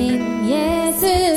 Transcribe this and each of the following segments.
Min Jesus lever,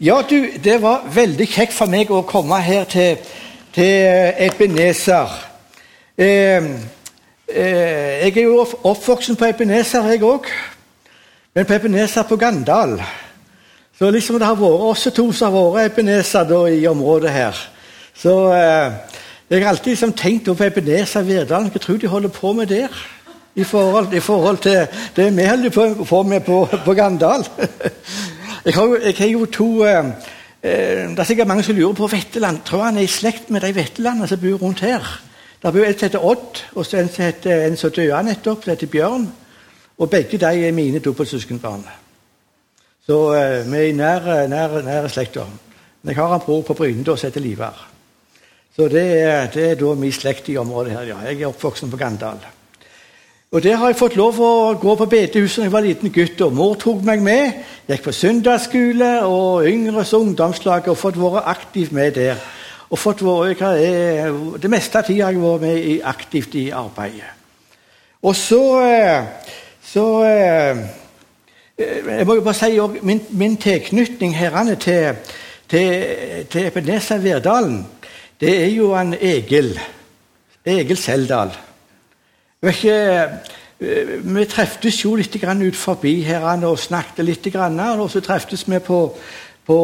ja du, det var veldig kjekt for meg å komme her til, til Ebenezer. Eh, eh, jeg er jo oppvoksen på Ebenezer, jeg òg. Men på Ebenezer på Gandal. Så liksom det har vært oss to som har vært Ebenezer da, i området her. Så eh, jeg har alltid liksom tenkt på Ebenezer Verdalen. Hva tror de holder på med der? I forhold, I forhold til det vi holder på med på, på Gandal. Jeg har, jeg har jo to eh, eh, Det er sikkert mange som lurer på Vetteland. Tror han er i slekt med de Vettelandene som bor rundt her. Det bor en som heter Odd, og så en som heter en som døde nettopp, som heter Bjørn. Og begge de er mine dobbeltsøskenbarn. Så eh, vi er i nær, nær, nær slekta. Men jeg har en bror på Brynedal som heter Livar. Så det er, det er da min slekt i området her. ja. Jeg er oppvoksen på Gandal. Og Der har jeg fått lov å gå på bedehuset da jeg var liten gutt. og Mor tok meg med. Gikk på søndagsskole og Yngres ungdomslag og fått vært aktiv med der. Og fått være, Det meste av tida har jeg vært med i, aktivt i arbeidet. Og så, eh, så eh, Jeg må jo bare si min, min tilknytning herrene til, til, til Ebenezer Verdalen, det er jo han Egil. Egil Seldal. Ikke, vi treftes jo litt ut forbi her og snakket litt. Og så treftes vi på, på,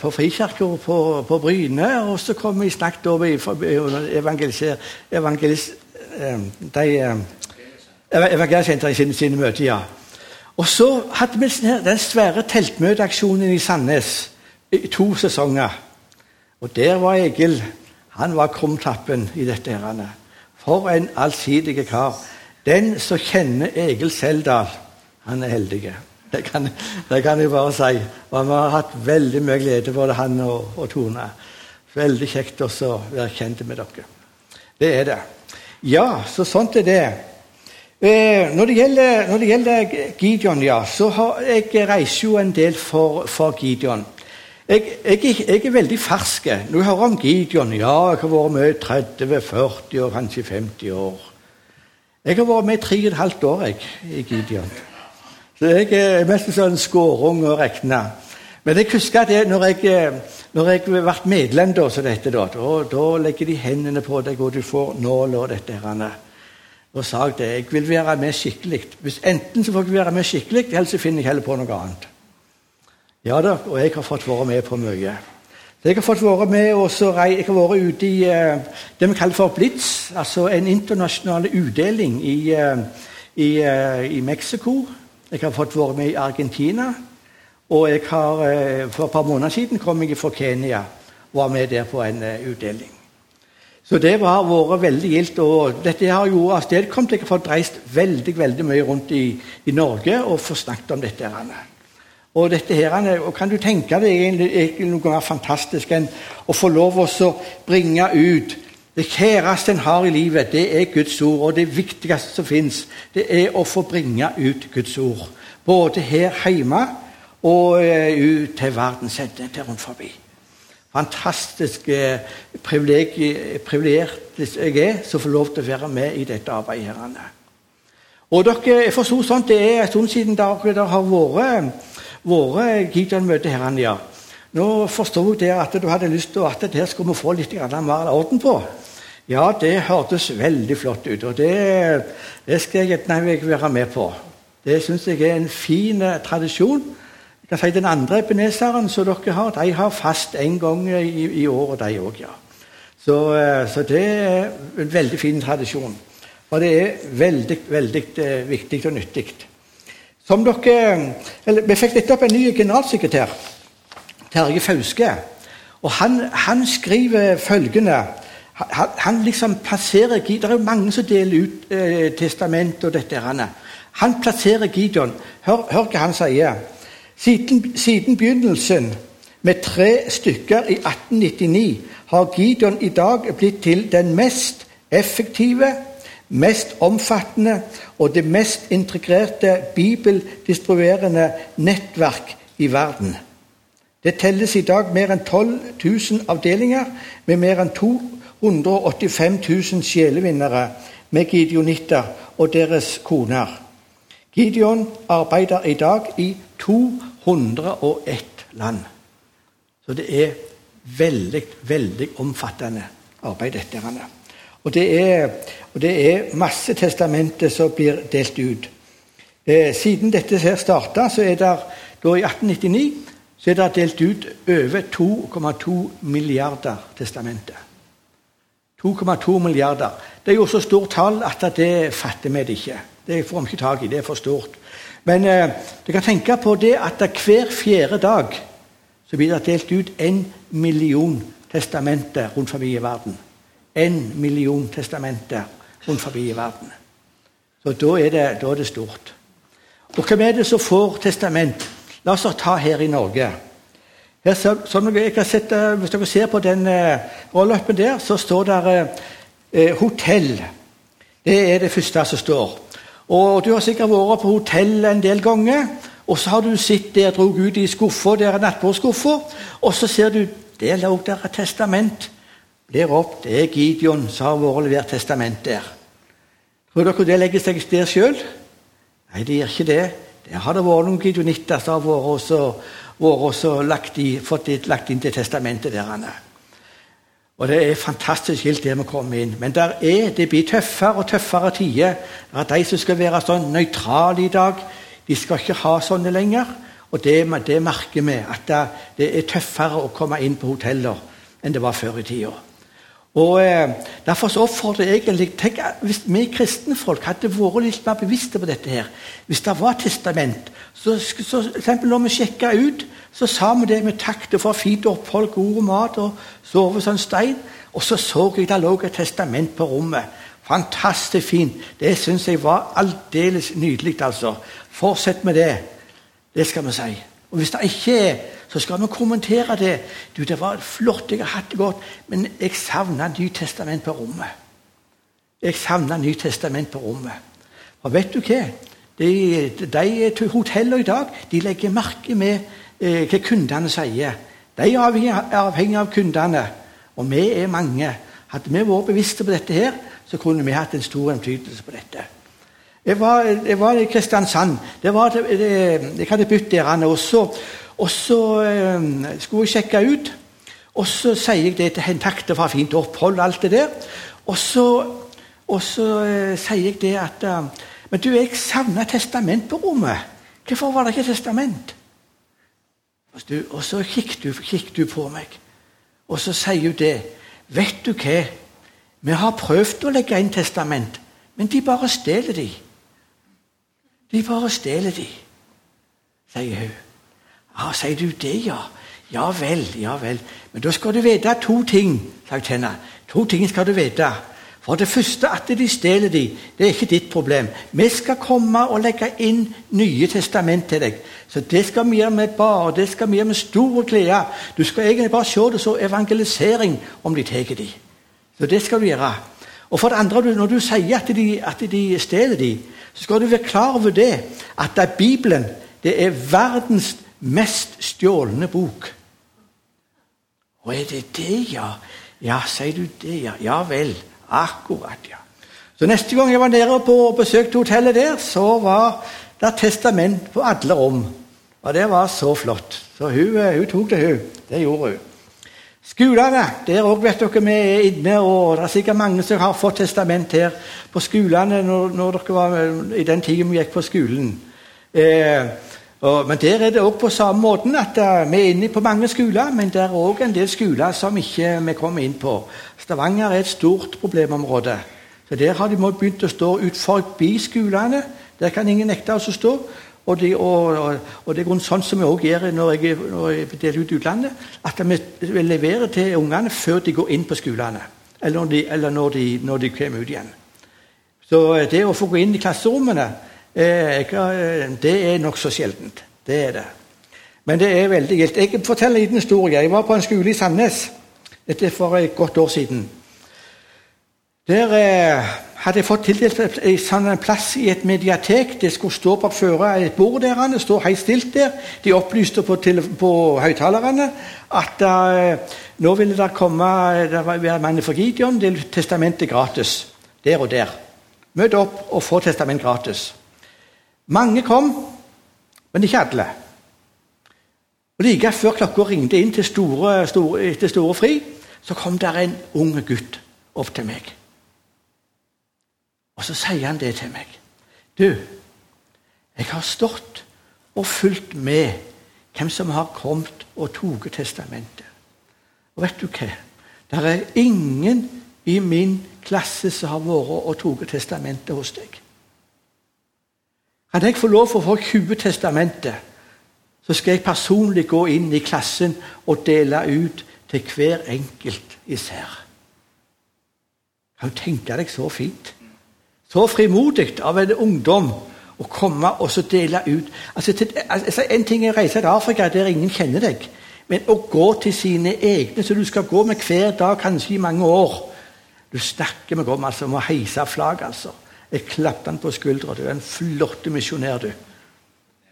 på Frikirka på, på, Bryne, og så kom vi snakket over evangelis, evangelis, de evangelisenter i sine, sine møter. ja. Og så hadde vi den svære teltmøteaksjonen i Sandnes i to sesonger. Og der var Egil. Han var krumtappen i dette. herrene. For en allsidig kar. Den som kjenner Egil Seldal, han er heldig. Det kan, det kan jeg bare si. Og vi har hatt veldig mye glede, både han og, og Tone. Veldig kjekt også å være kjent med dere. Det er det. Ja, så sånt er det. Eh, når, det gjelder, når det gjelder Gideon, ja, så har jeg reiser jo en del for, for Gideon. Jeg, jeg, jeg, er veldig fersk. Når jeg hører om Gideon Ja, jeg har vært med i 30-40 og kanskje 50 år. Jeg har vært med tre og et halvt år jeg, i Gideon. Så jeg er mest sånn skårung å regne. Men jeg husker at når jeg, når jeg ble medlem, da, så dette, da, da, da, legger de hendene på deg, og du får nål og dette. her, Og sa det. Jeg vil være med skikkelig. Hvis Enten så får jeg være med skikkelig, eller så finner jeg heller på noe annet. Ja da, og jeg har fått være med på mye. Jeg har fått være med også, jeg har vært ute i uh, det vi kaller for Blitz, altså en internasjonal utdeling i, uh, i, uh, i Mexico. Jeg har fått være med i Argentina. Og jeg har, for et par måneder siden kom jeg fra Kenya og var med der på en utdeling. Så det har vært veldig gildt. og Dette har jo avstedkommet jeg har fått reist veldig veldig mye rundt i, i Norge og få snakket om dette. her. Og dette her, og Kan du tenke deg egentlig noe mer fantastisk enn å få lov å bringe ut Det kjæreste en har i livet, det er Guds ord. Og det viktigste som fins, det er å få bringe ut Guds ord. Både her hjemme og eh, ut til verdens ende, til rundt forbi. Fantastisk eh, privilegert jeg er som får lov til å være med i dette arbeidet. her. Og dere, Jeg forsto sånn det er en stund siden dere har vært vært Gideon-møte her. Ja. Nå forsto jeg at du hadde lyst til at det skulle vi få litt mer orden på. Ja, det hørtes veldig flott ut, og det, det skal jeg gjerne være med på. Det syns jeg er en fin eh, tradisjon. Jeg kan si Den andre epineseren som dere har, de har fast en gang i, i året, de òg. Ja. Så, eh, så, det er en veldig fin tradisjon. Og det er veldig, veldig eh, viktig og nyttig. Som dere, eller, Vi fikk nettopp en ny generalsekretær, Terje Fauske. og Han, han skriver følgende han, han, liksom plasserer Det er jo mange som deler ut eh, testament og dette. Han, han plasserer Gideon. Hør, hør hva han sier. Siden, siden, begynnelsen med tre stykker i 1899 har Gideon i dag blitt til den mest effektive, mest omfattende og det mest integrerte bibeldistribuerende nettverk i verden. Det telles i dag mer enn 12 000 avdelinger med mer enn 285 000 sjelevinnere med gideonitter og deres koner. Gideon arbeider i dag i 201 land. Så det er veldig, veldig omfattende arbeid, dette. Og det er, og det er masse testamenter som blir delt ut. Eh, siden dette her starta, så er det da i 1899 så er det delt ut over 2,2 milliarder testamenter. 2,2 milliarder. Det er jo så stort tall at det fatter vi det ikke. Det får vi ikke tak i. Det er for stort. Men eh, du kan tenke på det at hver fjerde dag så blir det delt ut en million testamenter rundt forbi i verden. En million testamenter rundt forbi i verden. Så da er det, da er det stort. Og hvem er det som får testament? La oss ta her i Norge. Her, så, som jeg har sett, eh, hvis dere ser på den uh, rolløpen der, så står det uh, hotell. Det er det første som står. Og Du har sikkert vært på hotell en del ganger. Og så har du sittet der, drog ut i skuffa, der er nattbordskuffa, og så ser du der lå der et testament. Blir opp, Det er Gideon som har vært levert testament der. Tror dere det legger seg der sjøl? Nei, det gjør ikke det. Der har det vært noen gideonitter som har også, også lagt, i, fått lagt inn til testamentet der. Anne. Og Det er fantastisk skilt det med å komme inn. Men der er, det blir tøffere og tøffere tider. Det er de som skal være sånn nøytrale i dag. De skal ikke ha sånne lenger. Og det, det merker vi, at det, det, er tøffere å komme inn på hoteller enn det var før i tida. Og eh, Derfor så oppfordrer jeg egentlig tenk, Hvis vi kristne folk hadde vært litt mer bevisste på dette her Hvis det var testament så, så eksempel Når vi sjekka ut, så sa vi det med takk for fint opphold, god mat og sove som en stein. Og så så jeg det lå et testament på rommet. Fantastisk fint. Det syns jeg var aldeles nydelig. altså. Fortsett med det. Det skal vi si. Og Hvis det ikke er, så skal vi kommentere det. Du, Det var flott, jeg har hatt det godt, men jeg savna Nytestament på rommet. Jeg savna Nytestament på rommet. Og vet du hva? De, de hotellene i dag de legger merke med eh, hva kundene sier. De er avhengig, av kundene, og vi er mange. Hadde vi vært bevisste på dette, her, så kunne vi hatt en stor innflytelse på dette. Jeg var, jeg var, i Kristiansand. Det var, det, jeg hadde bytt der. Og så, og så eh, skulle jeg sjekke ut. Og så sier jeg det til henne. Takk, det var fint opphold alt det der. Og så, og så eh, sier jeg det at uh, Men du, jeg savna testament på rommet. Hvorfor var det ikke testament? Og, du, og så kikket kikket du på meg, og så sier hun det. Vet du hva? Vi har prøvd å legge inn testament, men de bare stjeler de. De bare stjeler de, sier hun. Ja, sier du det, ja? Ja vel, ja vel. Men da skal du vite to ting, sa henne. To ting skal du vite. For det første at de stjeler de, det er ikke ditt problem. Vi skal komme og legge inn Nye testament til deg. Så det skal vi gjøre med bare, det skal vi gjøre med stor glede. Du skal egentlig bare se det som evangelisering om de tar de. Så det skal du gjøre. Og for det andre, når du sier at de, at de stjeler de, så skal du være klar over det at Bibelen det er verdens mest stjålne bok. Og er det det, ja? Ja, sier du det, ja? Ja vel. Akkurat, ja. Så Neste gang jeg var nede på besøkte hotellet der, så var det testament på alle rom. Og det var så flott. Så hun, eh, hun tok det, hun. Det gjorde hun. Skolene, der òg vet dere vi er inne, og det er sikkert mange som har fått testament her på skolene når, når dere var i den tiden vi gikk på skolen. Eh, og, men der er det òg på samme måten at uh, vi er inne på mange skoler, men det er òg en del skoler som ikke vi kommer inn på. Stavanger er et stort problemområde. Så Der har de begynt å stå ut forbi skolene. Der kan ingen nekte oss å stå. Og det, og, og, det er sånn som vi også gjør når jeg, når jeg deler ut utlandet, at vi leverer til ungene før de går inn på skolene. Eller når de, eller når de, når de kommer ut igjen. Så eh, det å få gå inn i klasserommene, eh, eh, det er nokså sjeldent. Det er det. Men det er veldig gildt. Jeg forteller en liten historie. Jeg var på en skole i Sandnes. Dette er for et godt år siden. Der eh, hadde jeg fått tildelt en sånn plass i et mediatek. Det skulle stå på føre et bord der. Det står helt stilt der. De opplyste på, på høyttalerne at eh, nå ville det komme det var mann for Gideon, det er testamentet gratis. Der og der. Møt opp og få testament gratis. Mange kom, men ikke alle. Og Like før klokka ringte inn til store, store, til store fri, så kom der en ung gutt opp til meg. Og så sier han det til meg. Du, jeg har stått og fulgt med hvem som har kommet og tatt testamentet. Og vet du hva? Det er ingen i min klasse som har vært og tatt testamentet hos deg. Kan jeg få lov til å få 20 testamenter, så skal jeg personlig gå inn i klassen og dele ut til hver enkelt især. Kan du tenke deg så fint? Så frimodig av en ungdom å komme og så dele ut. Altså, til, altså, En ting er å reise til Afrika der ingen kjenner deg, men å gå til sine egne, så du skal gå med hver dag, kanskje i mange år Du snakker meg om altså, om å heise flagg, altså. Jeg klappet han på skuldra. Du er en flott misjonær, du.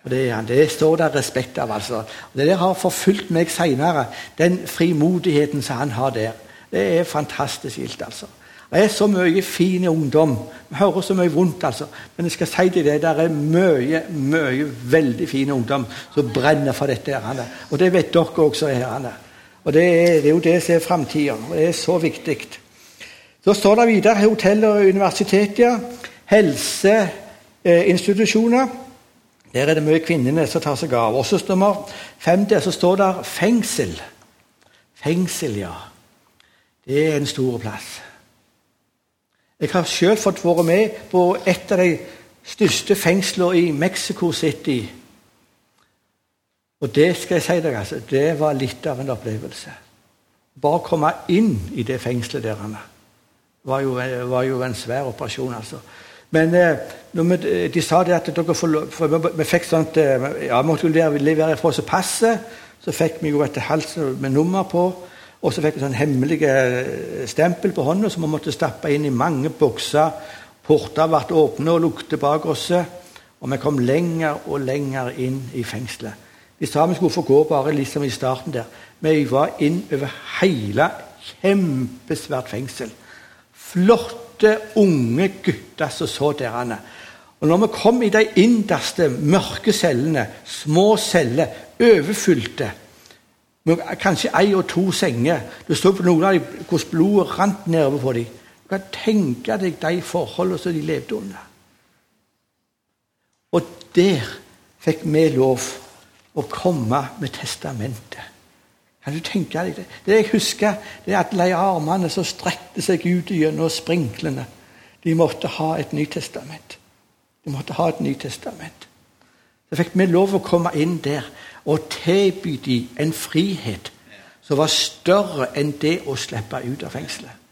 Og det, det står det respekt av. altså. Og Det der har forfulgt meg seinere, den frimodigheten som han har der. Det er fantastisk gildt, altså. Det er så mye fin ungdom. Vi hører så mye vondt, altså. Men jeg skal si til deg, det er mye, mye veldig fin ungdom som brenner for dette. Herrene. Og det vet dere også. Herrene. Og det er, det er jo det som er framtida. Og det er så viktig. Så står det videre hotell og universiteter, helseinstitusjoner. Der er det mye kvinnene som tar seg av. Også nummer fem der så står det fengsel. Fengsel, ja. Det er en stor plass. Jeg har selv fått være med på et av de største fengslene i Mexico City. Og det skal jeg si deg, altså, det var litt av en opplevelse. Bare å komme inn i det fengselet der var jo, var jo en svær operasjon. altså. Men eh, vi, de sa det at dere får, for vi fikk sånt eh, ja, Vi måtte levere fra oss passet. Så fikk vi jo et hals med nummer på. Og så fikk vi sånn hemmelig eh, stempel på hånda som vi måtte stappe inn i mange bokser. Porter ble åpne og lukte bak oss. Og vi kom lenger og lenger inn i fengselet. Vi sa vi skulle få gå bare liksom i starten der. Vi var inn over hele kjempesvært fengsel. Flotte, unge gutter som så der. Og når vi kom i de innerste, mørke cellene, små celler, overfylte med kanskje ei og to senger. Du så på noen av dem hvordan blodet rant nedover på dem. Du kan tenke deg de forholdene som de levde under. Og der fikk vi lov å komme med testamentet. Kan du tenke deg det? Det jeg husker, det er at de armene som strekte seg ut gjennom sprinklene, de måtte ha et Nytestament. De måtte ha et Nytestament. Så fikk vi lov å komme inn der og tilby dem en frihet som var større enn det å slippe ut av fengselet.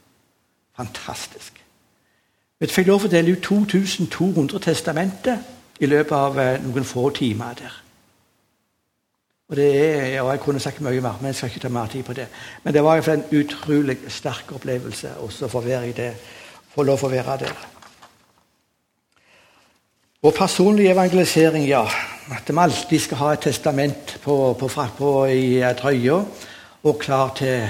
Fantastisk. Vi fikk lov til å dele ut 2200 testamenter i løpet av eh, noen få timer der. Og det er, og Jeg kunne sagt mye mer, men jeg skal ikke ta mer tid på det. Men det var en utrolig sterk opplevelse også for å være i det, få lov å være der. Og personlig evangelisering, ja. At vi alltid skal ha et testament på, på, på i trøya og klar til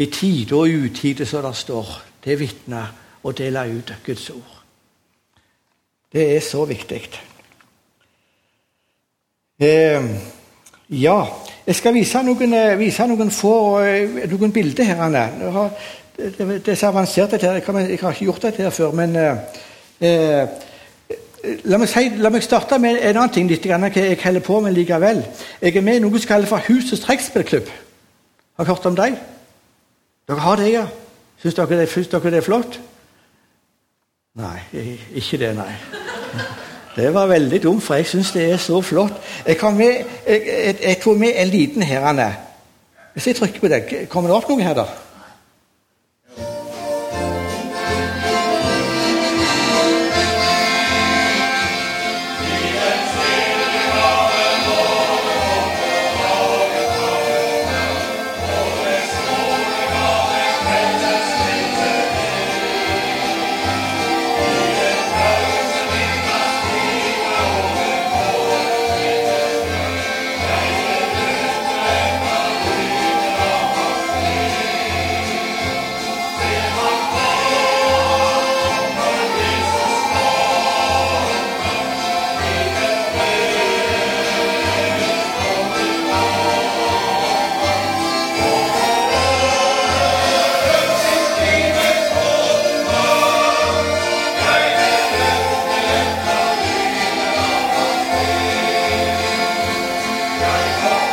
i tide og utide, som det står, til å vitne og dele ut Guds ord. Det er så viktig. Eh, ja, jeg skal vise noen, eh, vise noen få eh, noen bilder her. Har, det, er så avansert, dette. Jeg har ikke gjort dette her før. men eh, La meg, si, la meg, starte med en annen ting litt, hva jeg holder på med likevel. Jeg er med i noe som kalles for Husets trekkspillklubb. Har dere hørt om dem? Dere har det, ja? Syns dere, det, syns dere det er flott? Nei, ikke det, nei. Det var veldig dumt, for jeg syns det er så flott. Jeg, med, jeg, jeg, jeg tok med en liten her. Hvis jeg trykker på den, kommer det opp noe her, da? America.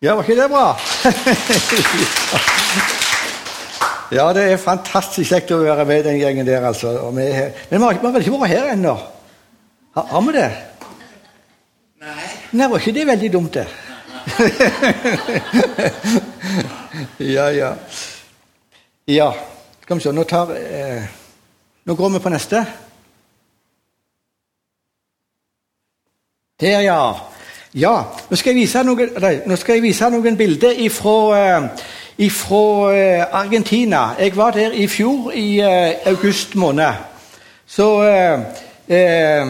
Ja, var ikke det bra? ja, det er fantastisk kjekt å være med den gjengen der, altså. Vi er. Men vi har vel ikke vært her ennå? Har, har vi det? Nei. Nei, var ikke det veldig dumt, det? ja, ja. Ja, skal vi se. Nå, tar, eh, nå går vi på neste. Der, ja. Ja, nå skal jeg vise noen, nei, jeg vise noen bilder ifra, eh, eh, Argentina. Jeg var der i fjor i eh, august måned. Så eh,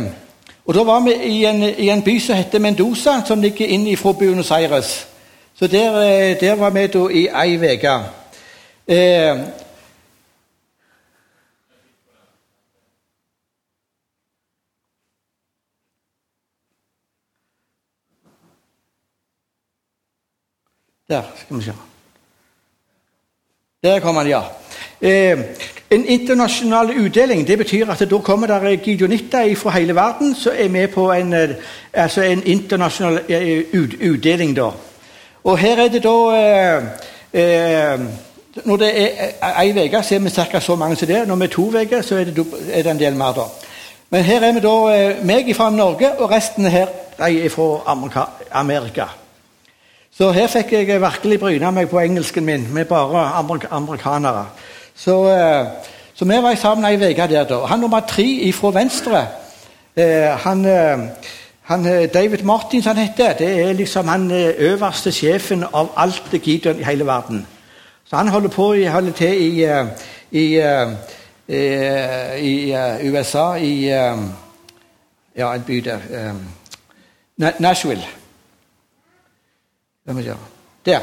Og da var vi i en, i en by som heter Mendoza, som ligger inn fra Buenos Aires. Så der, der var vi da i ei uke. Eh, Der skal vi se. Der kom han, ja. Eh, en internasjonal utdeling det betyr at da kommer der gideonitter fra hele verden som er med på en, eh, altså en internasjonal eh, ut, utdeling. da. Og her er det da eh, eh, Når det er ei uke, så er vi ca. så mange som det. Når vi er to uker, så er det, er det en del mer. da. Men her er vi da eh, meg fra Norge, og resten her er fra Amerika. Så her fikk jeg virkelig bryna meg på engelsken min med bare amerik amerikanere. Så, eh, så vi var sammen ei uke der. da. Han nummer tre fra venstre, eh, han, eh, han, David Martins han heter, det er liksom han øverste sjefen av alt Gideon i hele verden. Så han holder på holder til i, i, i, i USA, i ja, en by der Nashville. Der.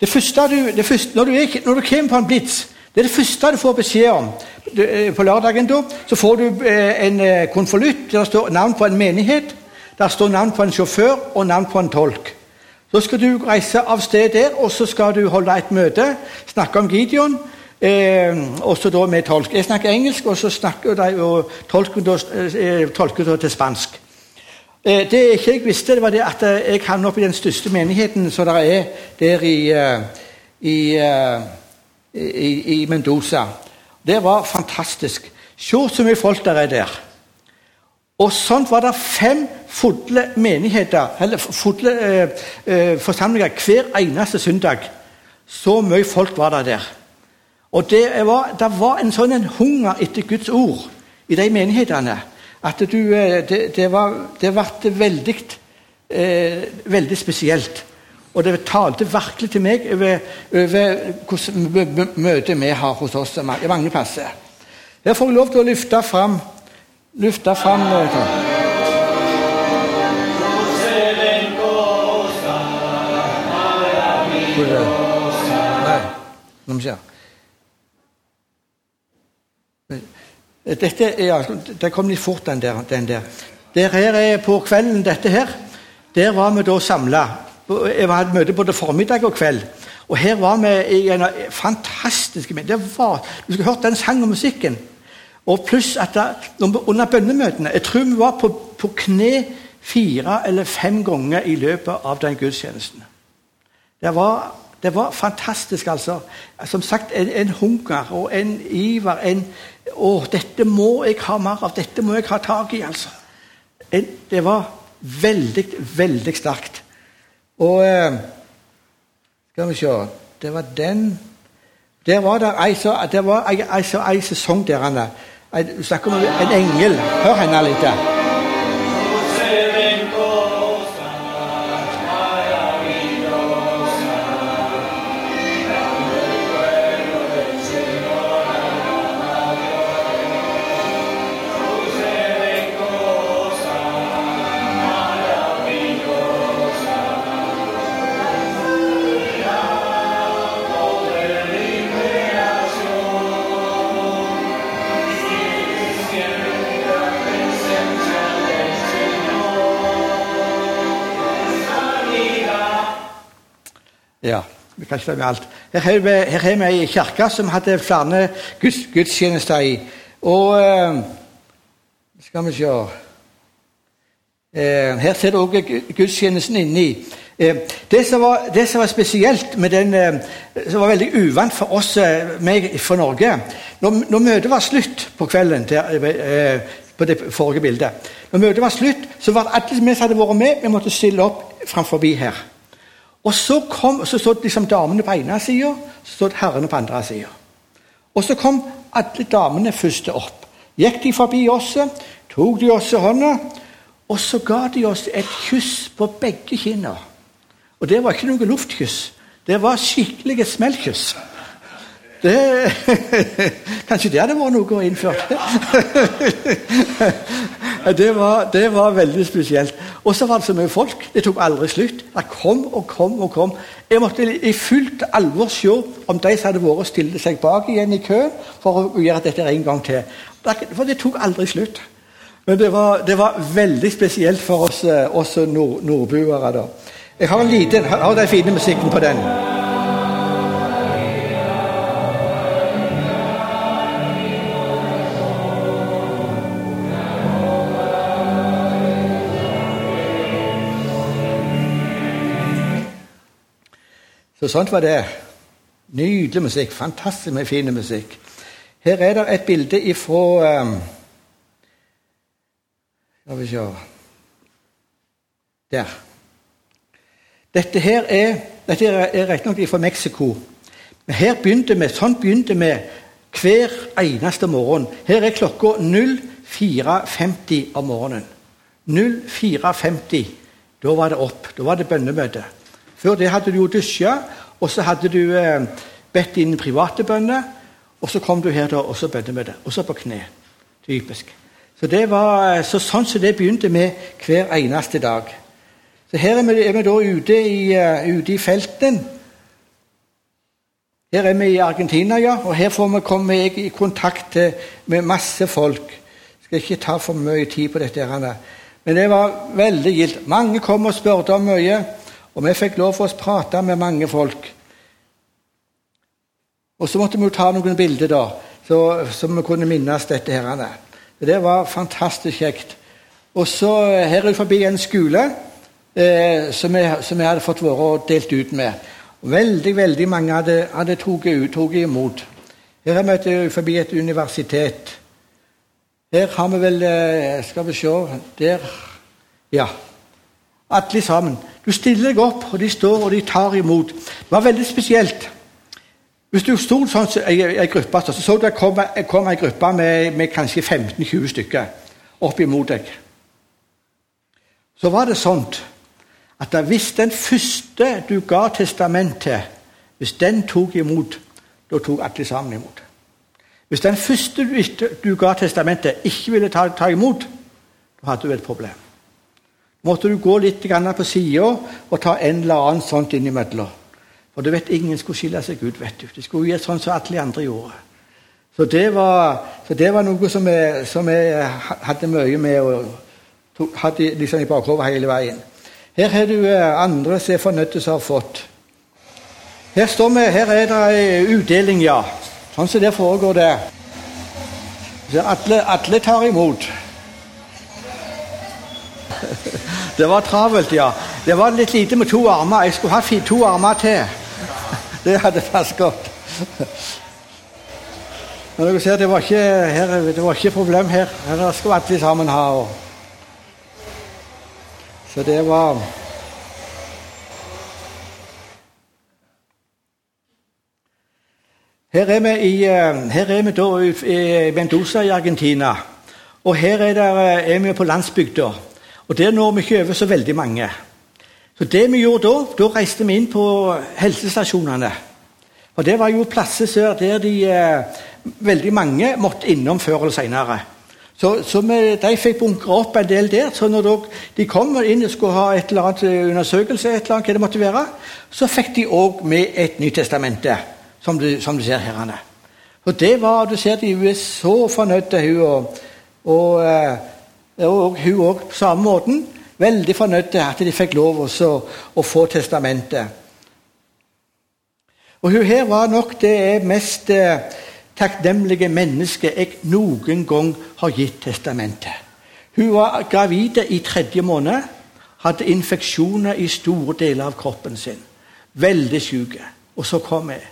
Det første du, det første, når, du er, når du kommer på en blitz, det er det første du får beskjed om. Eh, på lørdagen da, så får du eh, en eh, konvolutt der står navn på en menighet, der står navn på en sjåfør og navn på en tolk. Så skal du reise av sted der, og så skal du holde et møte, snakke om Gideon, eh, også da med tolk. Jeg snakker engelsk, og så snakker de, og tolken da, tolker da til spansk. Eh, Det ikke jeg visste, det var det at eh, jeg havnet opp i den største menigheten som det er der i, eh, i, i, i Mendoza. Det var fantastisk. Se så mye folk der er der. Og sånt var det fem fulle menigheter, eller fulle eh, forsamlinger hver eneste søndag. Så mye folk var det der. Og det var, det var en sånn en hunger etter Guds ord i de menighetene at du, eh, det, det, var, det ble veldig, eh, veldig spesielt. Og det talte virkelig til meg over, hvordan mø- mø- møtet vi har hos oss i mange plasser. Her får jeg lov til å løfte fram, løfte fram? Nei, nå må vi se. Dette er, altså, kom litt fort, den der. Den der. der her er på kvelden, dette her. Der var vi da samla. Jeg hadde møte både formiddag og kveld. Og her var vi i en fantastisk det var, Du skulle hørt den sangen og musikken. Og pluss at da, under bønnemøtene Jeg tror vi var på, på kne fire eller fem ganger i løpet av den gudstjenesten. Det var, det var fantastisk, altså. Som sagt, en, en hunger og en iver. En, å, dette må jeg ha mer av. Dette må jeg ha tak i, altså. Det var veldig, veldig sterkt. Og eh, Skal vi se Det var den Der var det ei, så, det var ei, ei, ei sesong der. Du snakker om en engel. Hør henne litt. Ja, kan ikke alt. Her har vi, ei kirke som hadde flere guds, gudstjenester i. Og eh, skal vi se eh, Her ser du også gudstjenesten inni. Eh, det, som var, det som var spesielt med den eh, Som var veldig uvant for oss eh, meg fra Norge Når, når møtet var slutt på kvelden der, eh, på det forrige bildet Når møtet var slutt, så var det alle som hadde vært med, vi måtte stille opp framfor her. Og så, kom, så stod liksom damene på ene sida, så stod herrene på andre sida. Og så kom alle damene først opp. Gikk de forbi oss, tok de oss i hånda, og så ga de oss et kyss på begge kinner. Og det var ikke noe luftkyss. Det var skikkelige smellkyss. Det, kanskje det hadde vært noe å innføre. det, var, det var veldig spesielt. Og så var det så mye folk. Det tok aldri slutt. Det kom og kom og kom. Jeg måtte i fullt alvor se om de som hadde vært, stilte seg bak igjen i køen for å gjøre dette en gang til. For det tok aldri slutt. Men det var, det var veldig spesielt for oss, eh, oss nord, nordboere. Jeg har en liten, har den fine musikken på den. Så sånt var det. Nydelig musikk. Fantastisk med fin musikk. Her er det et bilde ifra um, vi se Der. Dette her er, dette er riktignok fra Mexico. Men her begynte vi, sånn begynte vi hver eneste morgen. Her er klokka 04.50 om morgenen. 04.50. Da var det opp. Da var det bønnemøte. Før det hadde du jo dusja, og så hadde du eh, bedt dine private bønner. Og så kom du her, da, og så bønte vi det. Og så på kne. Typisk. Så det var eh, så sånn som det begynte med hver eneste dag. Så her er vi, er vi da ute i, uh, ute i felten. Her er vi i Argentina, ja, og her får vi komme i kontakt med masse folk. Skal ikke ta for mye tid på dette. Her, men det var veldig gildt. Mange kom og spurte om mye. Og vi fikk lov for å prate med mange folk. Og så måtte vi jo ta noen bilder, da, så, så vi kunne minnes dette. her. Det var fantastisk kjekt. Og så her er det forbi en skole eh, som, jeg, som, jeg, hadde fått vært og delt ut med. Veldig veldig mange hadde, hadde tatt imot. Her er vi forbi et universitet. Her har vi vel eh, Skal vi se Der. Ja. Alle sammen. Du stiller deg opp, og de står og de tar imot. Det var veldig spesielt. Hvis du sto sånn i en gruppe, så så du det kom, kom en gruppe med, med kanskje 15-20 stykker opp imot deg. Så var det sånn at hvis den første du ga testament til, hvis den tok imot, da tok alle sammen imot. Hvis den første du, du ga testamentet, ikke ville ta, ta imot, da hadde du et problem måtte du gå litt på sida og ta en eller annen sånt innimellom. For du vet ingen skulle skille seg ut. vet du. De skulle gjøre sånn som alle andre gjorde. Så det var, så det var noe som jeg, som jeg hadde mye med og tok, hadde liksom i bakhodet hele veien. Her har du eh, andre som er fornøyde som har fått. Her står vi, her er det en utdeling, ja. Sånn som det foregår det. Så alle tar imot. Det var travelt, ja. Det var litt lite med to armer. Jeg skulle hatt to armer til. Det hadde passet godt. Men dere ser, det var ikke, her, det var ikke problem her. Her skulle alle sammen ha. Og. Så det var Her er vi, i, eh, her er vi da i Mendoza i Argentina. Og her er, der, er vi på landsbygda. Og der når vi ikke over så veldig mange. Så det vi gjorde da, da reiste vi inn på helsestasjonene. Og det var jo plasser der de, eh, veldig mange måtte innom før eller senere. Så, så vi, de fikk bunkra opp en del der. Så når de kom inn og skulle ha et eller annet eh, undersøkelse, et eller annet, hva det måtte være, så fikk de òg med et Nytestamente, som som du ser her. Og det var, Du ser de er så fornøyde, hun og, og, eh, og hun òg på samme måten. Veldig fornøyde at de fikk lov også å få testamentet. Og hun her var nok det mest eh, takknemlige mennesket jeg noen gang har gitt testamentet. Hun var gravid i tredje måned, hadde infeksjoner i store deler av kroppen sin. Veldig syk. Og så kom jeg.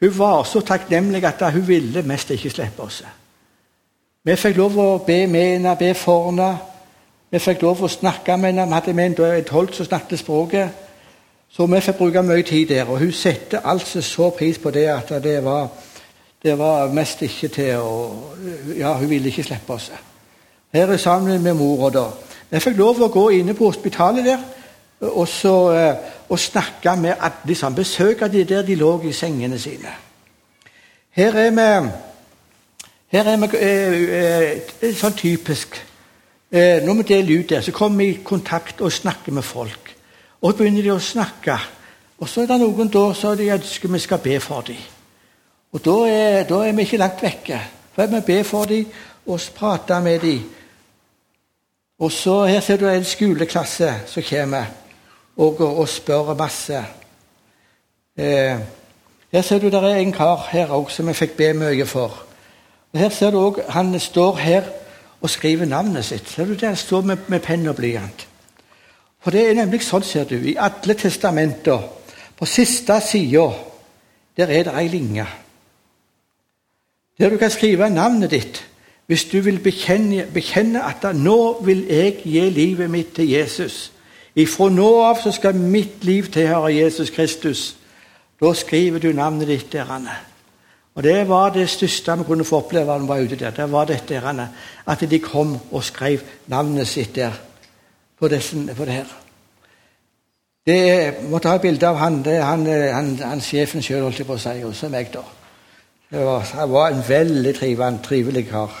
Hun var så takknemlig at hun ville mest ikke slippe oss. Vi fikk lov å be med henne, be for henne. Vi fikk lov å snakke med henne. Vi hadde med en tolk som snakket språket. Så vi fikk bruke mye tid der. Og hun satte altså så pris på det at det var, det var mest ikke til å Ja, hun ville ikke slippe oss. Her er sammen med mora, da. Jeg fikk lov å gå inne på hospitalet der og, så, eh, og snakke med liksom. Besøke de der de lå i sengene sine. Her er vi her er vi eh, eh, sånn typisk. Eh, når vi deler ut der, så kommer vi i kontakt og snakker med folk. Og så begynner de å snakke. Og så er det noen da som de ønsker vi skal be for dem. Og da er, da er vi ikke langt vekke. Er vi be for dem og prate med dem. Og så Her ser du en skoleklasse som kommer og, og, spør masse. Eh, her ser du det er en kar her òg som jeg fikk be mye for. Her ser du også, Han står her og skriver navnet sitt. Ser du? Han står med, med penn og blyant. For det er nemlig sånn, ser du, i alle testamenter, på siste sida, der er det ei linje. Der du kan skrive navnet ditt hvis du vil bekjenne, bekjenne at da, nå vil jeg gi livet mitt til Jesus. Ifra nå av så skal mitt liv tilhøre Jesus Kristus. Da skriver du navnet ditt der. Anne. Og Det var det største vi kunne få oppleve når vi var ute der. Det var dette, Anne, At de kom og skrev navnet sitt der på, dessen, på det her. Det måtte ha et bilde av han, det er han, han, han sjefen sjøl, holdt jeg på å si, og meg, da. Var, han var en veldig trivelig, trivelig kar.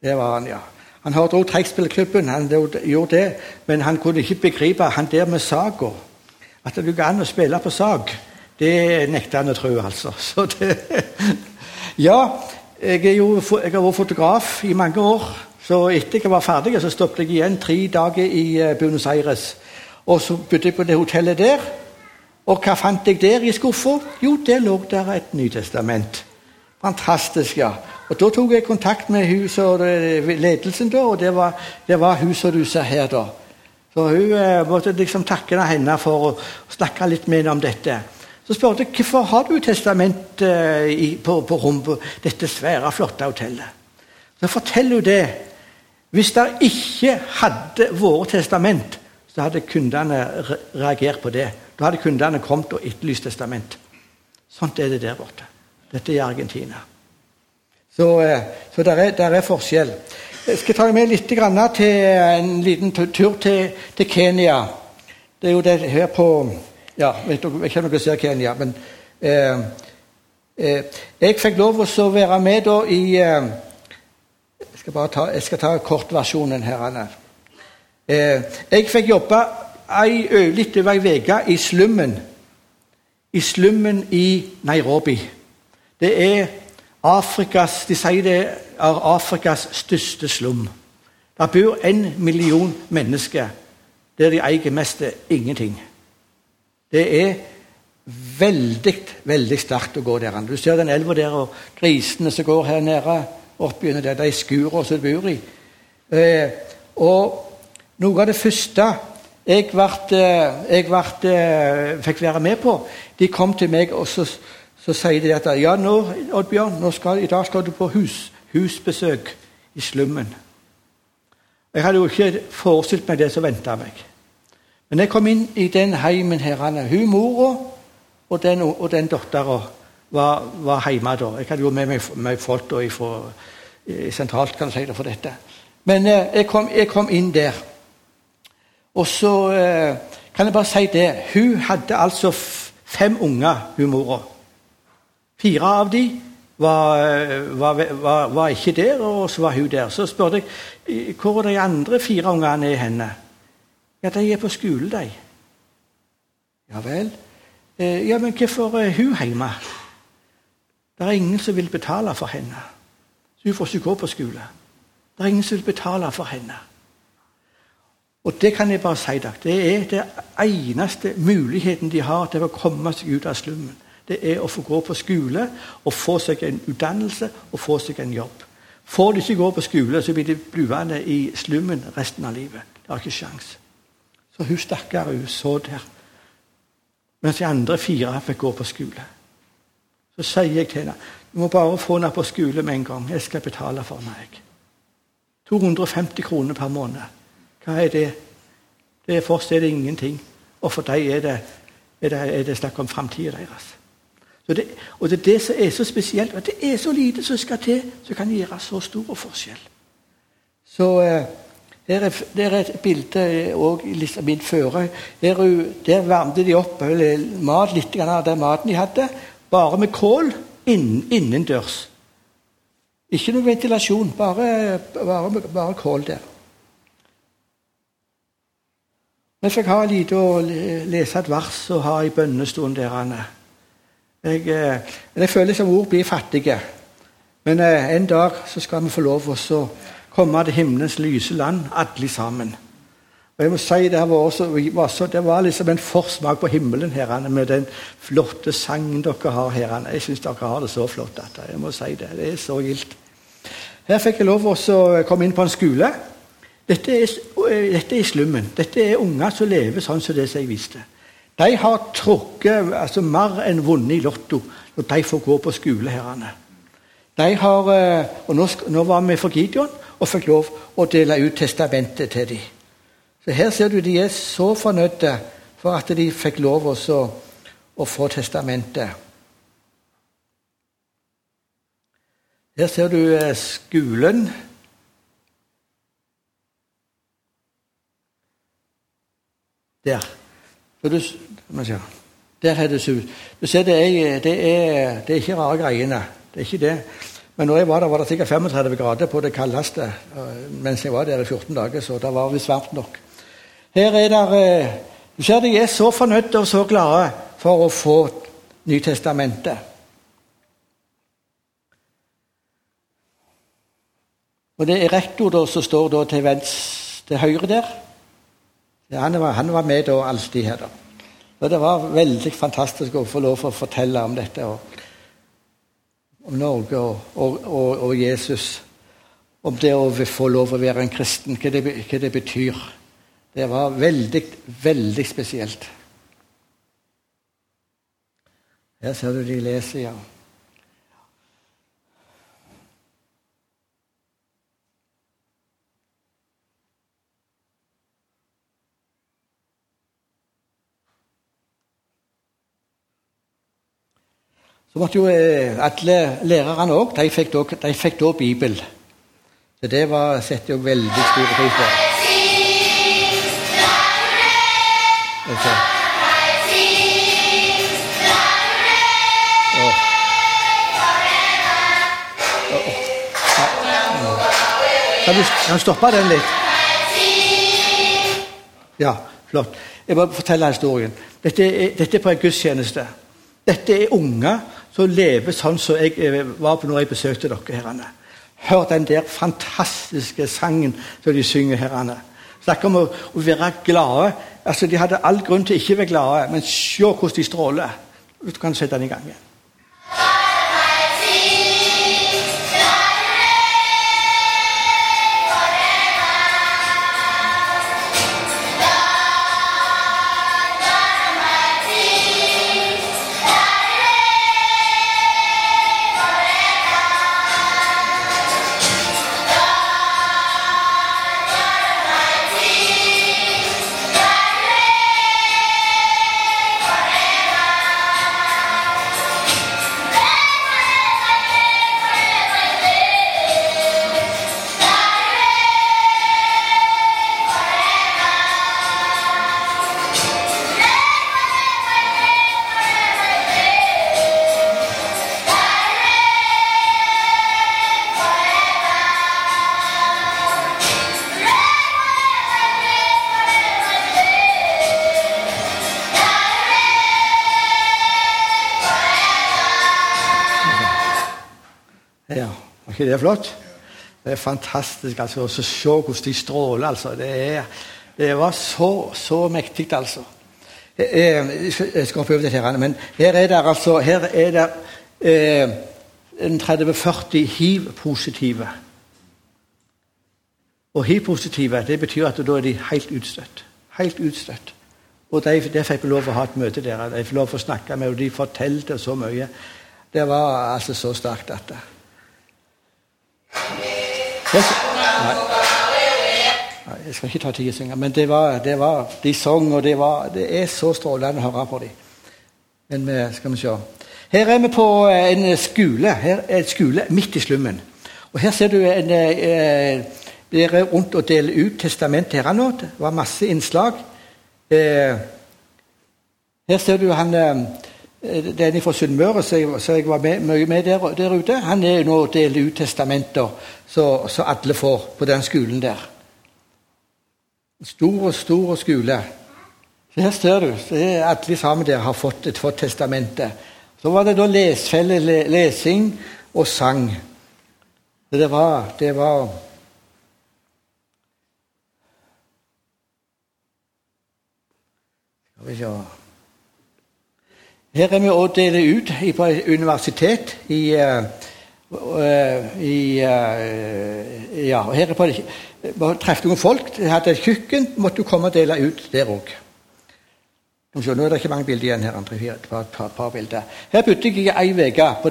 Det var han, ja. Han hørte også trekkspillklubben, han gjorde det, men han kunne ikke begripe han der med saga. At det går an å spille på sag, det nekter han å tro, altså. Så det, ja, jeg, jo, jeg har vært fotograf i mange år. Så etter jeg var ferdig, så stoppet jeg igjen tre dager i eh, Buenos Aires. Og så bodde jeg på det hotellet der. Og hva fant jeg der i skuffa? Jo, der lå der et Nytestament. Fantastisk, ja. Og Da tok jeg kontakt med hus og eh, ledelsen, da, og det var, det var hun du ser her. da. Så hun eh, måtte liksom takke henne for å snakke litt med henne om dette. Så spurte jeg hvorfor har du testament eh, på, på Rombo, dette svære, flotte hotellet. Så forteller hun det. Hvis det ikke hadde vært testament, så hadde kundene reagert på det. Da hadde kundene kommet og etterlyst testament. Sånt er det der borte. Dette er i Argentina. Så, eh, så der, er, der er forskjell. Jeg skal ta med litt til en liten tur til, til Kenya. Det er jo det her på ja, vet dere, Jeg kjenner dere Kenya, men eh, eh, Jeg fikk lov å være med da i eh, jeg, skal bare ta, jeg skal ta kortversjonen her. Eh, jeg fikk jobbe ei, litt over ei uke i slummen. I slummen i Nairobi. Det er Afrikas, De sier det er Afrikas største slum. Der bor en million mennesker der de eier mest ingenting. Det er veldig veldig sterkt å gå der. Du ser den elva der og grisene som går her nede. oppi der, De skurene som de bor i. Eh, og noe av det første jeg, ble, jeg ble, fikk være med på De kom til meg og så, så sier de at ja, nå, Oddbjørn, nå skal, i dag skal du på hus, husbesøk i slummen. Jeg hadde jo ikke forestilt meg det som venta meg. Men jeg kom inn i den heimen her. Hun mora og den, og den dattera var, var hjemme da. Jeg hadde jo med meg, meg folk da ifra, sentralt kan jeg si det, for dette. Men eh, jeg, kom, jeg, kom, inn der. Og så eh, kan jeg bare si det Hun hadde altså fem unger, hun mora. Fire av de var, eh, var, var, var, ikke der, og så var hun der. Så spurte jeg hvor er de andre fire ungene er henne. Ja, de er på skole, de. Ja vel. Eh, ja, men hvorfor er hun hjemme? Det er ingen som vil betale for henne. Så hun får ikke gå på skole. Det er ingen som vil betale for henne. Og det kan jeg bare si dere, det er den eneste muligheten de har til å komme seg ut av slummen. Det er å få gå på skole og få seg en utdannelse og få seg en jobb. Får de ikke gå på skole, så blir de bluende i slummen resten av livet. Det har ikke sjans. Så hun stakkar hun så der mens de andre fire fikk gå på skole. Så sier jeg til henne du må bare få henne på skole med en gang. Jeg skal betale for meg. 250 kroner per måned. Hva er det? Det er For ingenting. Og for dem er det, er det, er det snakk om framtida deres. Det, og det er det som er så spesielt. at Det er så lite som skal til, som kan gjøre så stor forskjell. Så eh, der er, der er et bilde òg liksom, min føre. Der, der varmte de opp mat, litt av den maten de hadde, bare med kål innen, innendørs. Ikke noe ventilasjon, bare, bare, bare kål der. Vi fikk ha lite å lese et vers og ha i bønnestund der. Jeg, eh, jeg føler som ord blir fattige. Men eh, en dag så skal vi få lov å komme til himmelens lyse land, alle sammen. Og jeg må si Det var, også, det var liksom en forsmak på himmelen her, med den flotte sangen dere har her. Jeg syns dere har det så flott. at jeg må si Det det er så gildt. Her fikk jeg lov å komme inn på en skole. Dette er, dette er slummen. Dette er unger som lever sånn som det som jeg viste. De har trukket altså, mer enn vunnet i Lotto når de får gå på skole her. De har, eh, og nå, nå var vi for Gideon og fikk lov å dele ut testamentet til dem. Så Her ser du de er så fornøyde for at de fikk lov også å få testamentet. Her ser du eh, skolen. Der. Du, der er det sus. Du ser, det er, det er, det er ikke rare greiene. Det er ikke det. Men når jeg var der, var det sikkert 35 grader på det kaldeste mens jeg var der i 14 dager, så det var visst varmt nok. Her er der, eh, Du ser de er så fornøyde og så glade for å få Nytestamentet. Og Det er rektor da, som står da til, venstre, til høyre der. Han var, han var med da alltid her. da. Og Det var veldig fantastisk å få lov å fortelle om dette. og om Norge og, og, og, og, Jesus. Om det å få lov å være en kristen, hva det, hva det betyr. Det var veldig, veldig spesielt. Her ser du de leser, ja. Så måtte jo eh, alle lærerne òg de, fikk da, Bibel. Så det var, setter jeg veldig stor pris på. Okay. Kan du, kan du stoppe den litt? Ja, flott. Jeg må fortelle historien. Dette er, dette er på en gudstjeneste. Dette er unger som lever sånn som jeg eh, var på når jeg besøkte dere. herrene. Hør den der fantastiske sangen som de synger. her. Snakker om å, å være glade. Altså, De hadde all grunn til ikke å være glade, men se hvordan de stråler. Du kan sette den i gang igjen. Ikke det flott? Det er fantastisk altså, å se hvordan de stråler. altså. Det, er, det var så, så mektig, altså. Jeg skal- hoppe over dette, her, men her er det altså her er det eh, en 30-40 hiv-positive. Og hiv-positive det betyr at da er de helt utstøtt. Helt utstøtt. Og de, de fikk vi lov å ha et møte der. De fikk lov å snakke med, og de fortalte så mye. Det var altså så sterkt, dette. Jeg nei. Nei, jeg skal ikke ta tid å synge, men det var, det var, de sang, og det, var, det er så strålende å høre på dem. Men vi, skal vi se. Her er vi på en skole, her er en skole midt i slummen. Og Her ser du en, eh, dere er rundt og deler ut testament her nå. Det var masse innslag. Eh, her ser du han eh, den fra Sunnmøre, så jeg, så jeg var mye med der, der ute. Han er nå deler ut testamenter, så, så alle får på den skolen der. Stor og stor skole. Så her ser du. Er alle sammen der har fått fått testamentet. Så var det da lesfelle, le, lesing og sang. Det var, det var Skal vi se Her er vi også delt ut et universitet i, eh, i eh, Ja, her er på, traff noen folk. De hadde et kjøkken. Måtte du komme og dele ut der òg. Nå er det ikke mange bilder igjen her. Andre, et par, par, par bilder. Her bodde jeg ei uke på,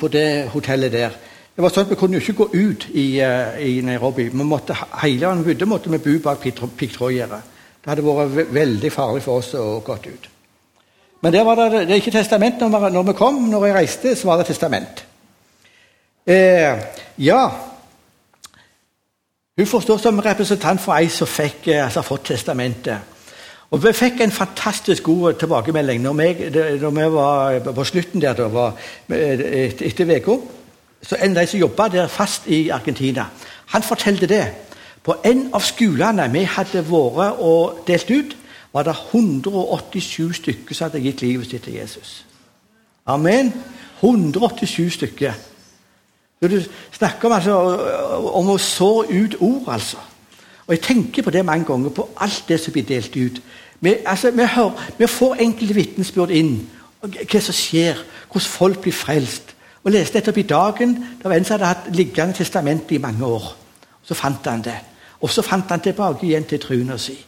på det hotellet der. Det var sånn at Vi kunne jo ikke gå ut i, eh, i Nairobi. Vi måtte, hele måtte vi bo bak piggtråd- piggtrådgjerdet. Det hadde vært veldig farlig for oss å gå ut. Men der var det, det er ikke testament når vi, når vi kom. Når jeg reiste, så var det testament. Eh, ja Hun forstår som representant for ei som fikk, altså, fått testamentet. Og Vi fikk en fantastisk god tilbakemelding når vi, når vi var på slutten der. Da, var, eh, etter uka. Så en av de som jobba der fast i Argentina, han fortalte det. På en av skolene vi hadde vært og delt ut, var det 187 stykker som hadde gitt livet sitt til Jesus. Amen. 187 stykker. Du snakker om, altså, om å så ut ord, altså. Og Jeg tenker på det mange ganger, på alt det som blir delt ut. Vi, altså, vi, hører, vi får enkelte vitnesbyrd inn, hva som skjer, hvordan folk blir frelst. Og leste etterpå i dagen, Det var en som hadde hatt liggende testament i mange år. Så fant han det. Og så fant han tilbake igjen til truen si.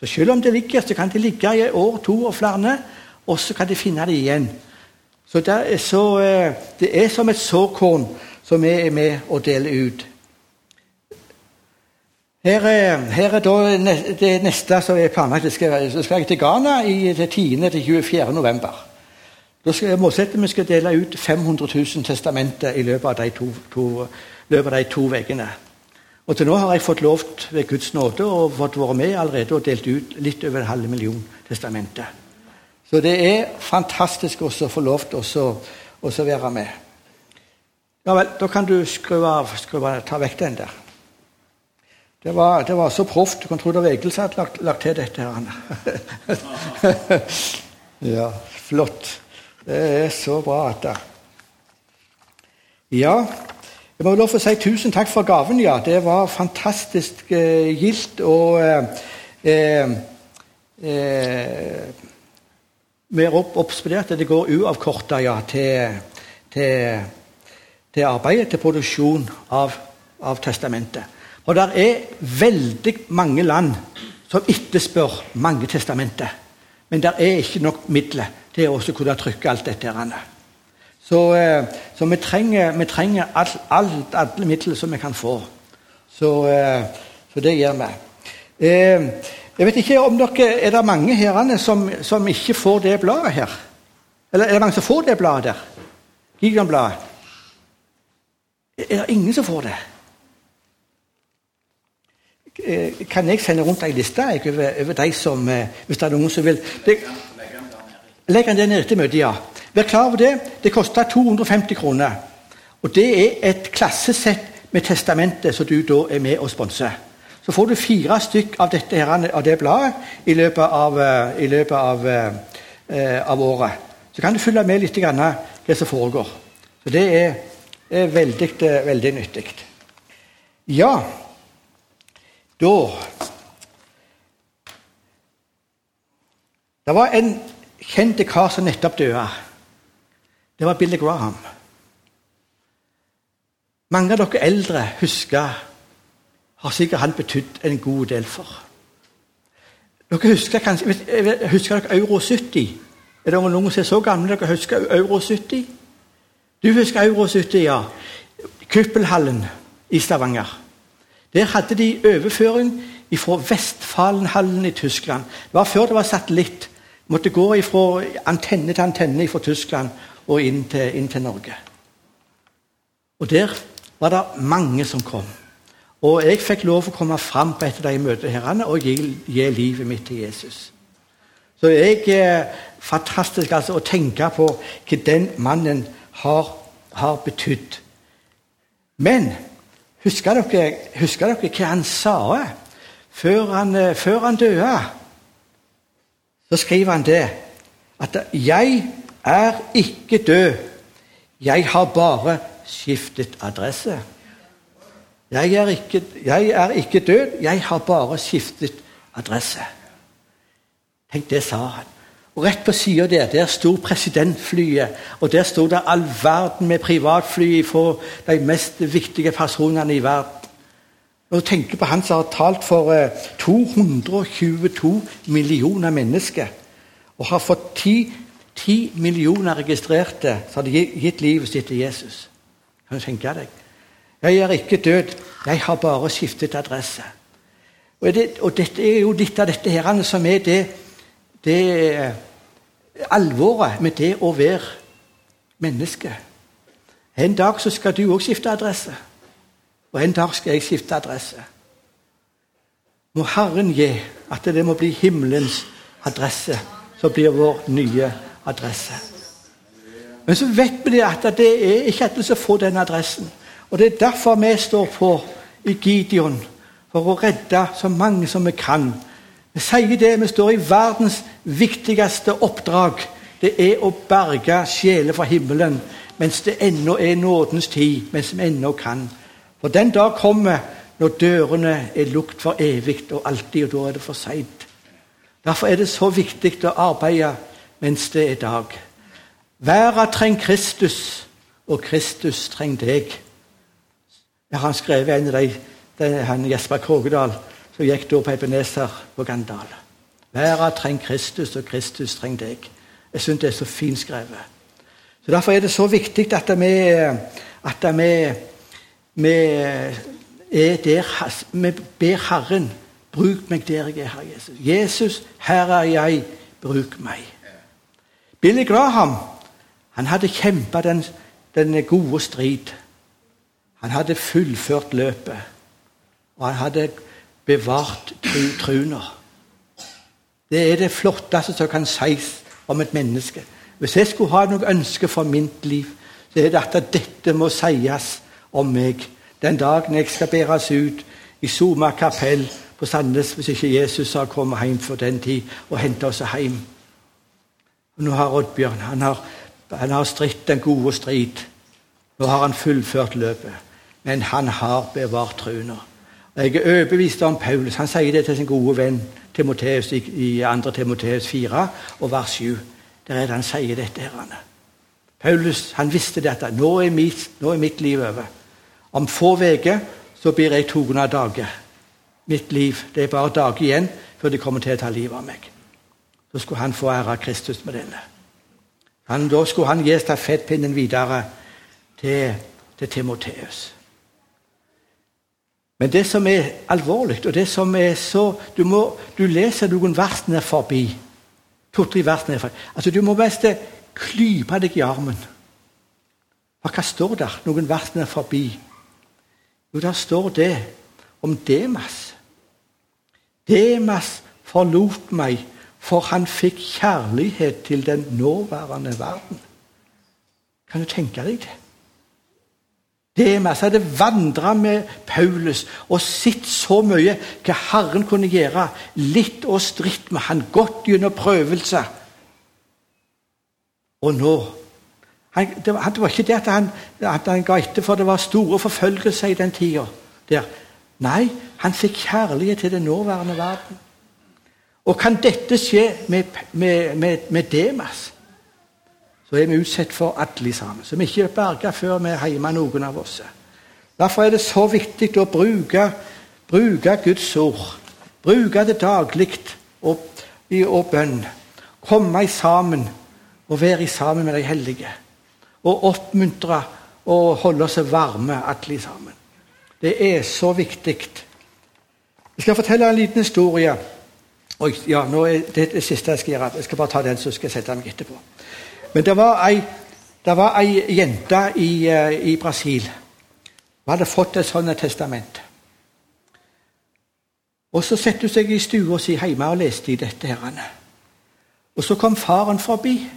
Så selv om det ligger, så kan det ligge i et år, to og flere, og så kan de finne det igjen. Så det er, så, eh, det er som et såkorn som vi er med å dele ut. Her er, her er da det neste som er planlagt. Så skal jeg til Ghana i det 10. til 24. november. Da skal målsettingen vi skal dele ut 500 000 testamenter i løpet av de to, to, løpet av de to ukene. Og til nå har jeg fått lovt ved Guds nåde og fått være med allerede og delt ut litt over en halv million testamenter. Så det er fantastisk også å få lov til også være med. Ja vel, da kan du skru av, skru av ta vekk den der. Det var, det var så proft. Du kan tro det var Egil som hadde lagt, lagt til dette. her. ja, flott. Det er så bra at det Ja, jeg må lov å si tusen takk for gaven, ja. Det var fantastisk eh, gildt. Og eh, eh, eh, vi er opp, at det går uavkorta ja, til, til, til arbeidet, til produksjon av, av testamentet. Og det er veldig mange land som etterspør mange testamenter. Men det er ikke nok midler til å kunne trykke alt dette. her. Så, eh, så vi trenger, vi trenger alt, alt, alle midler som vi kan få. Så, eh, så det gjør vi. Eh, jeg vet ikke om dere, Er det mange herrene som, som ikke får det bladet her? Eller er det mange som får det bladet der? Gideon-bladet? Er det ingen som får det? Kan jeg sende rundt ei liste over, over de som Hvis det er noen som vil det, Legg den der nede etter møtet, ja. Vær klar over det. Det koster 250 kroner. Og Det er et klassesett med testamentet som du da er med og sponser. Så får du fire stykk av, dette her, av det bladet i løpet av, i løpet av, eh, av året. Så kan du følge med litt grann hva som foregår. Så Det er, er veldig, veldig nyttig. Ja, da Det var en kjent kar som nettopp døde. Det var Billy Graham. Mange av dere eldre husker har sikkert han betydd en god del for. Dere husker kanskje, husker dere Euro 70? Er det noen som er så gamle dere husker Euro 70? Du husker Euro 70, ja. Kuppelhallen i Stavanger. Der hadde de overføring fra Vestfalenhallen i Tyskland. Det var før det var satellitt. Måtte gå fra antenne til antenne fra Tyskland og inn til, inn til Norge. Og Der var det mange som kom. Og jeg fikk lov å komme fram på et av de møtene og gi, gi, livet mitt til Jesus. Så jeg er fantastisk altså, å tenke på hva den mannen har, har betydd. Men husker dere, husker dere hva han sa før han, før han døde? Så skriver han det at 'jeg er ikke død. Jeg har bare skiftet adresse. Jeg er ikke, jeg er ikke død, jeg har bare skiftet adresse. Tenk, det sa han. Og Rett på sida der der sto presidentflyet, og der sto det all verden med privatfly for de mest viktige personene i verden. Og tenker på han som har talt for 222 eh, millioner mennesker, og har fått ti Ti millioner registrerte som hadde gitt livet sitt til Jesus. Kan du tenke deg? Jeg er ikke død, jeg har bare skiftet adresse. Og, det, og dette er jo litt av dette her som er det, det alvoret med det å være menneske. En dag så skal du òg skifte adresse. Og en dag skal jeg skifte adresse. Må Herren gi at det må bli himmelens adresse som blir vår nye adresse adresse. Men så vet vi at det er ikke alle som får den adressen. Og Det er derfor vi står på i Gideon, for å redde så mange som vi kan. Vi sier det, vi står i verdens viktigste oppdrag. Det er å berge sjeler fra himmelen mens det ennå er nådens tid, mens vi ennå kan. For den dag kommer når dørene er lukt for evig og alltid, og da er det for seint. Derfor er det så viktig å arbeide mens det er dag. Verden trenger Kristus, og Kristus trenger deg. Jeg har skrevet en av de, det er han Jesper Krogedal, som gikk da på Ebenezer på Gandal. Verden trenger Kristus, og Kristus trenger deg. Jeg syns det er så fint skrevet. Så Derfor er det så viktig at vi, at vi, vi er der Vi ber Herren bruk meg der jeg er, Herre Jesus. Jesus, her er jeg, bruk meg. Billy Graham han hadde kjempa den, den, gode strid. Han hadde fullført løpet, og han hadde bevart truner. Det er det flotteste som kan sies om et menneske. Hvis jeg skulle ha noe ønske for mitt liv, så er det at dette må sies om meg den dagen jeg skal bæres ut i Soma kapell på Sandnes, hvis ikke Jesus har kommet hjem for den tid og hentet oss hjem. Nå har Oddbjørn han har, han har stritt den gode strid. Nå har han fullført løpet, men han har bevart troen. Jeg er overbevist om Paulus. Han sier det til sin gode venn Timoteus i, i 2. Timoteus 4 og vers 7. Der er det han sier dette. her. Paulus han visste dette. Nå er mitt, nå er mitt liv over. Om få uker så blir jeg tatt av dage. Mitt liv det er bare dager igjen før de kommer til å ta livet av meg. Så skulle han få ære Kristus med denne. Han, da skulle han gi stafettpinnen videre til, til Timoteus. Men det som er alvorlig, og det som er så Du, må, du leser noen vers ned forbi. To-tre vers ned forbi. Altså, du må mest klype deg i armen. For hva står der? Noen vers ned forbi. Jo, der står det om Demas. Demas forlot meg, for han fikk kjærlighet til den nåværende verden. Kan du tenke deg det? Demas hadde vandra med Paulus og sett så mye hva Herren kunne gjøre. Litt og stritt med han, gått gjennom prøvelse. Og nå han, det, var, det, var, ikke det at han, at han ga etter for det var store forfølgelser i den tida. Nei, han fikk kjærlighet til den nåværende verden. Og kan dette skje med, med, med, med Demas, så er vi utsatt for alle sammen. Vi ikke er berga før vi er hjemme, noen av oss. Derfor er det så viktig å bruke, bruke Guds ord. Bruke det daglig og bønn. Komme sammen og være sammen med de hellige. Og oppmuntre og holde oss varme, alle sammen. Det er så viktig. Jeg skal fortelle en liten historie. Og ja, nå er det det siste jeg skal gjøre. Jeg skal bare ta den, så skal jeg sette meg etterpå. Men det var ei, det var ei jente i, eh, i Brasil. Hun hadde fått et sånt testament. Og Så satte hun seg i stua si hjemme og leste i dette. her. Og Så kom faren forbi.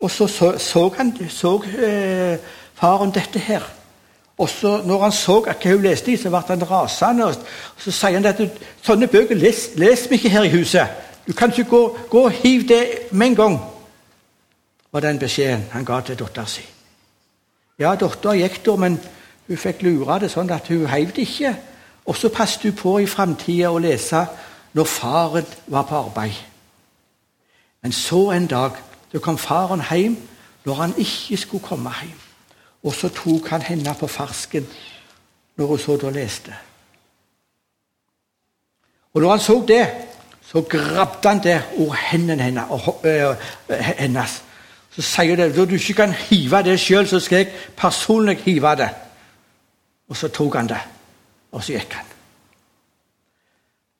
Og så så, så, han, så eh, faren dette her. Og så når han så hva hun leste i, så ble han rasende. og Så sier han at sånne bøker leser les vi ikke her i huset. Du kan ikke gå, og hive det med en gang. var den beskjeden han ga til dattera si. Ja, dattera gikk da, men hun fikk lure det sånn at hun heiv det ikke. Og så passet hun på i framtida å lese når faren var på arbeid. Men så en dag så kom faren hjem når han ikke skulle komme hjem. Og så tok han henne på farsken når hun så da leste. Og når han så det, så grabde han det over hendene hennes. Så sier det når du ikke kan hive det sjøl, så skal jeg personlig hive det. Og så tok han det, og så gikk han.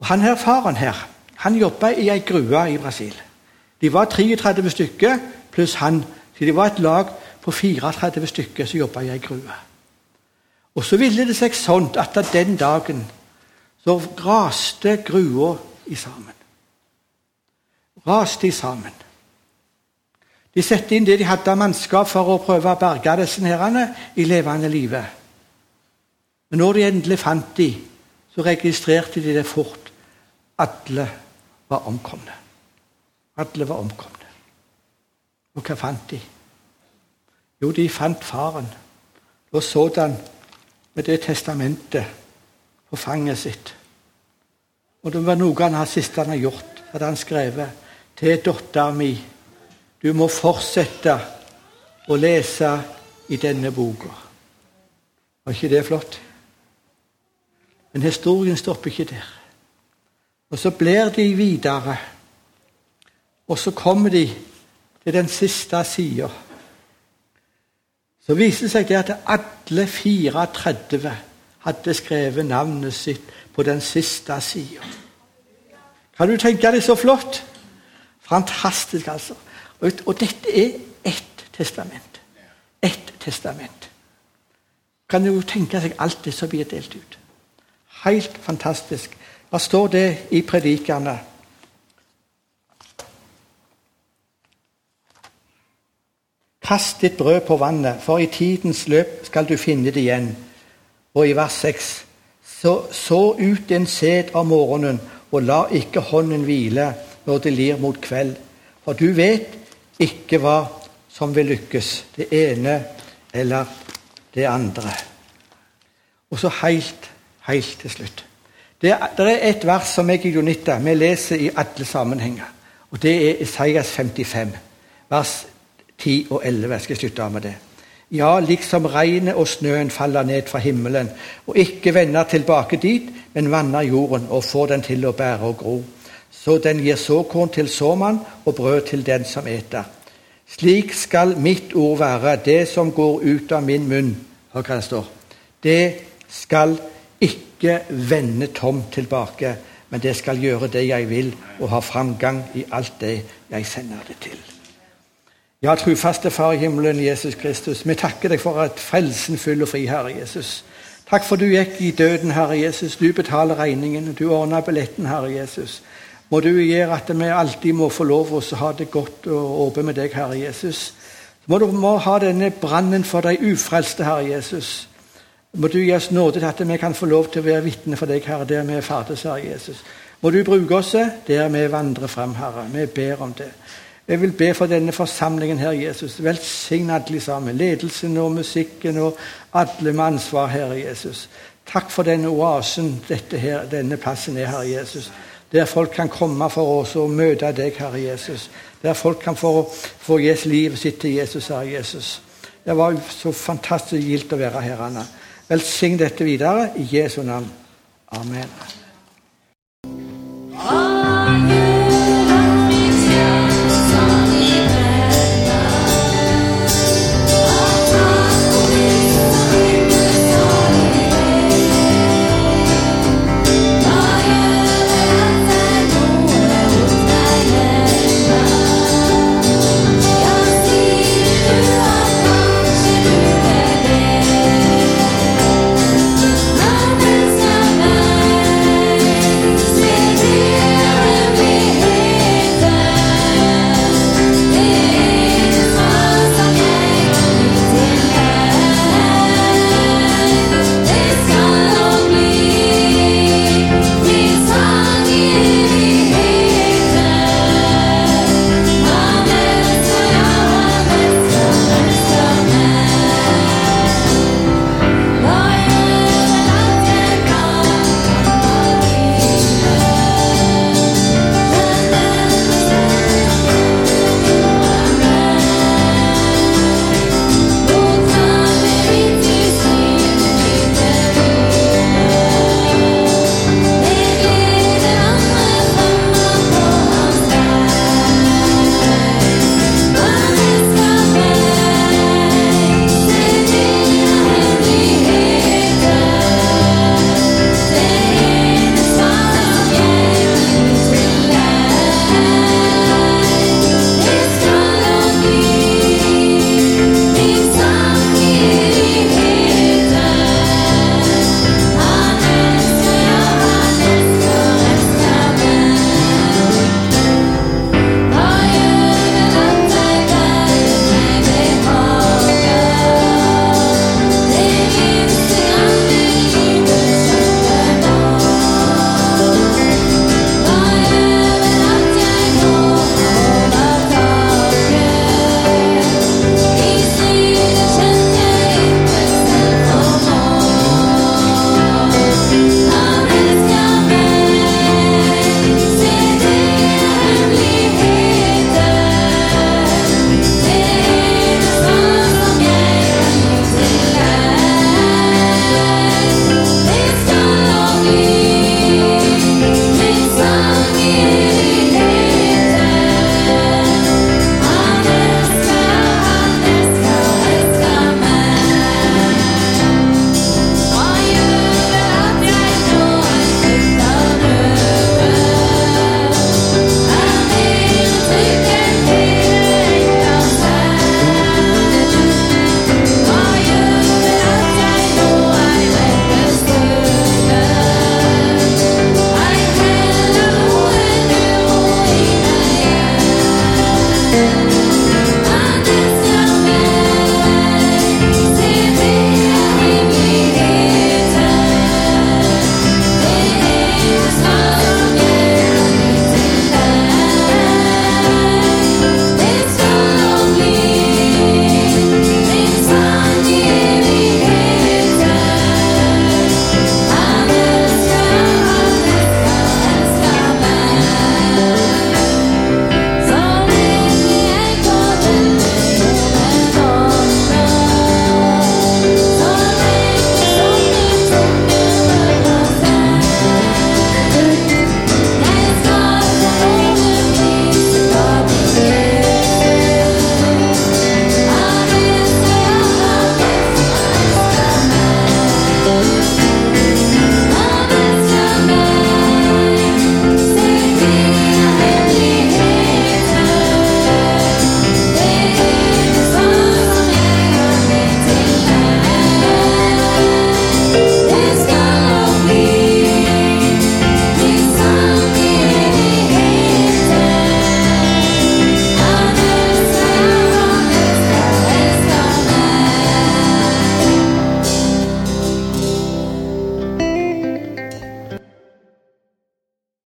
Og Han her faren her, han jobba i ei grue i Brasil. De var 33 stykker pluss han. Så de var et lag på 34 stykker som jobba i ei grue. Og så ville det seg sånn at den dagen så raste grua i sammen. Raste i sammen. De satte inn det de hadde av mannskap for å prøve å berge disse herrene i levende live. Men når de endelig fant de, så registrerte de det fort. Alle var omkomne. Alle var omkomne. Og hva fant de? Jo, de fant faren. Da så han med det testamentet på fanget sitt. Og det var noe han det siste han har gjort. hadde han skrevet til dattera mi Du må fortsette å lese i denne boka. Var ikke det flott? Men historien stopper ikke der. Og så blir de videre. Og så kommer de til den siste sida. Så viste det seg at alle 34 hadde skrevet navnet sitt på den siste sida. Kan du tenke deg så flott? Fantastisk, altså. Og dette er ett testament. Ett testament. Kan du tenke seg alt det som blir delt ut? Helt fantastisk. Hva står det i predikerne? Kast ditt brød på vannet, for i tidens løp skal du finne det igjen. Og i vers 6.: så, så ut en sæd om morgenen, og la ikke hånden hvile når det lir mot kveld. For du vet ikke hva som vil lykkes, det ene eller det andre. Og så helt, helt til slutt. Det det er et vers som jeg i Jonita vi leser i alle sammenhenger. Og Det er Isaias 55, vers 10 og 11. Jeg skal slutte av med det. Ja, liksom regnet og snøen faller ned fra himmelen, og ikke vender tilbake dit, men vanner jorden og får den til å bære og gro. Så den gir såkorn til såmann og brød til den som eter. Slik skal mitt ord være, det som går ut av min munn. Hør hva det står. Det skal ikke vende tomt tilbake, men det skal gjøre det jeg vil, og ha framgang i alt det jeg sender det til. Ja, trufaste Far i himmelen, Jesus Kristus, vi takker deg for at frelsen full og fri, Herre Jesus. Takk for du gikk i døden, Herre Jesus. Du betaler regningen. Du ordner billetten, Herre Jesus. Må du gjøre at vi alltid må få lov å ha det godt og åpent med deg, Herre Jesus. Må du må ha denne brannen for de ufrelste, Herre Jesus. Må du gi oss nåde til at vi kan få lov til å være vitne for deg, Herre, der vi er ferdig, Herre Jesus. Må du bruke oss der vi vandrer frem, Herre. Vi ber om det. Jeg vil be for denne forsamlingen, her, Jesus. Velsign alle sammen. Ledelsen og musikken og alle med ansvar, Herre Jesus. Takk for denne oasen her, denne plassen er, Herre Jesus. Der folk kan komme for oss og møte deg, Herre Jesus. Der folk kan få, få livet sitt til Jesus, Herre Jesus. Det var så fantastisk gildt å være her, Anna. Velsign dette videre i Jesu navn. Amen.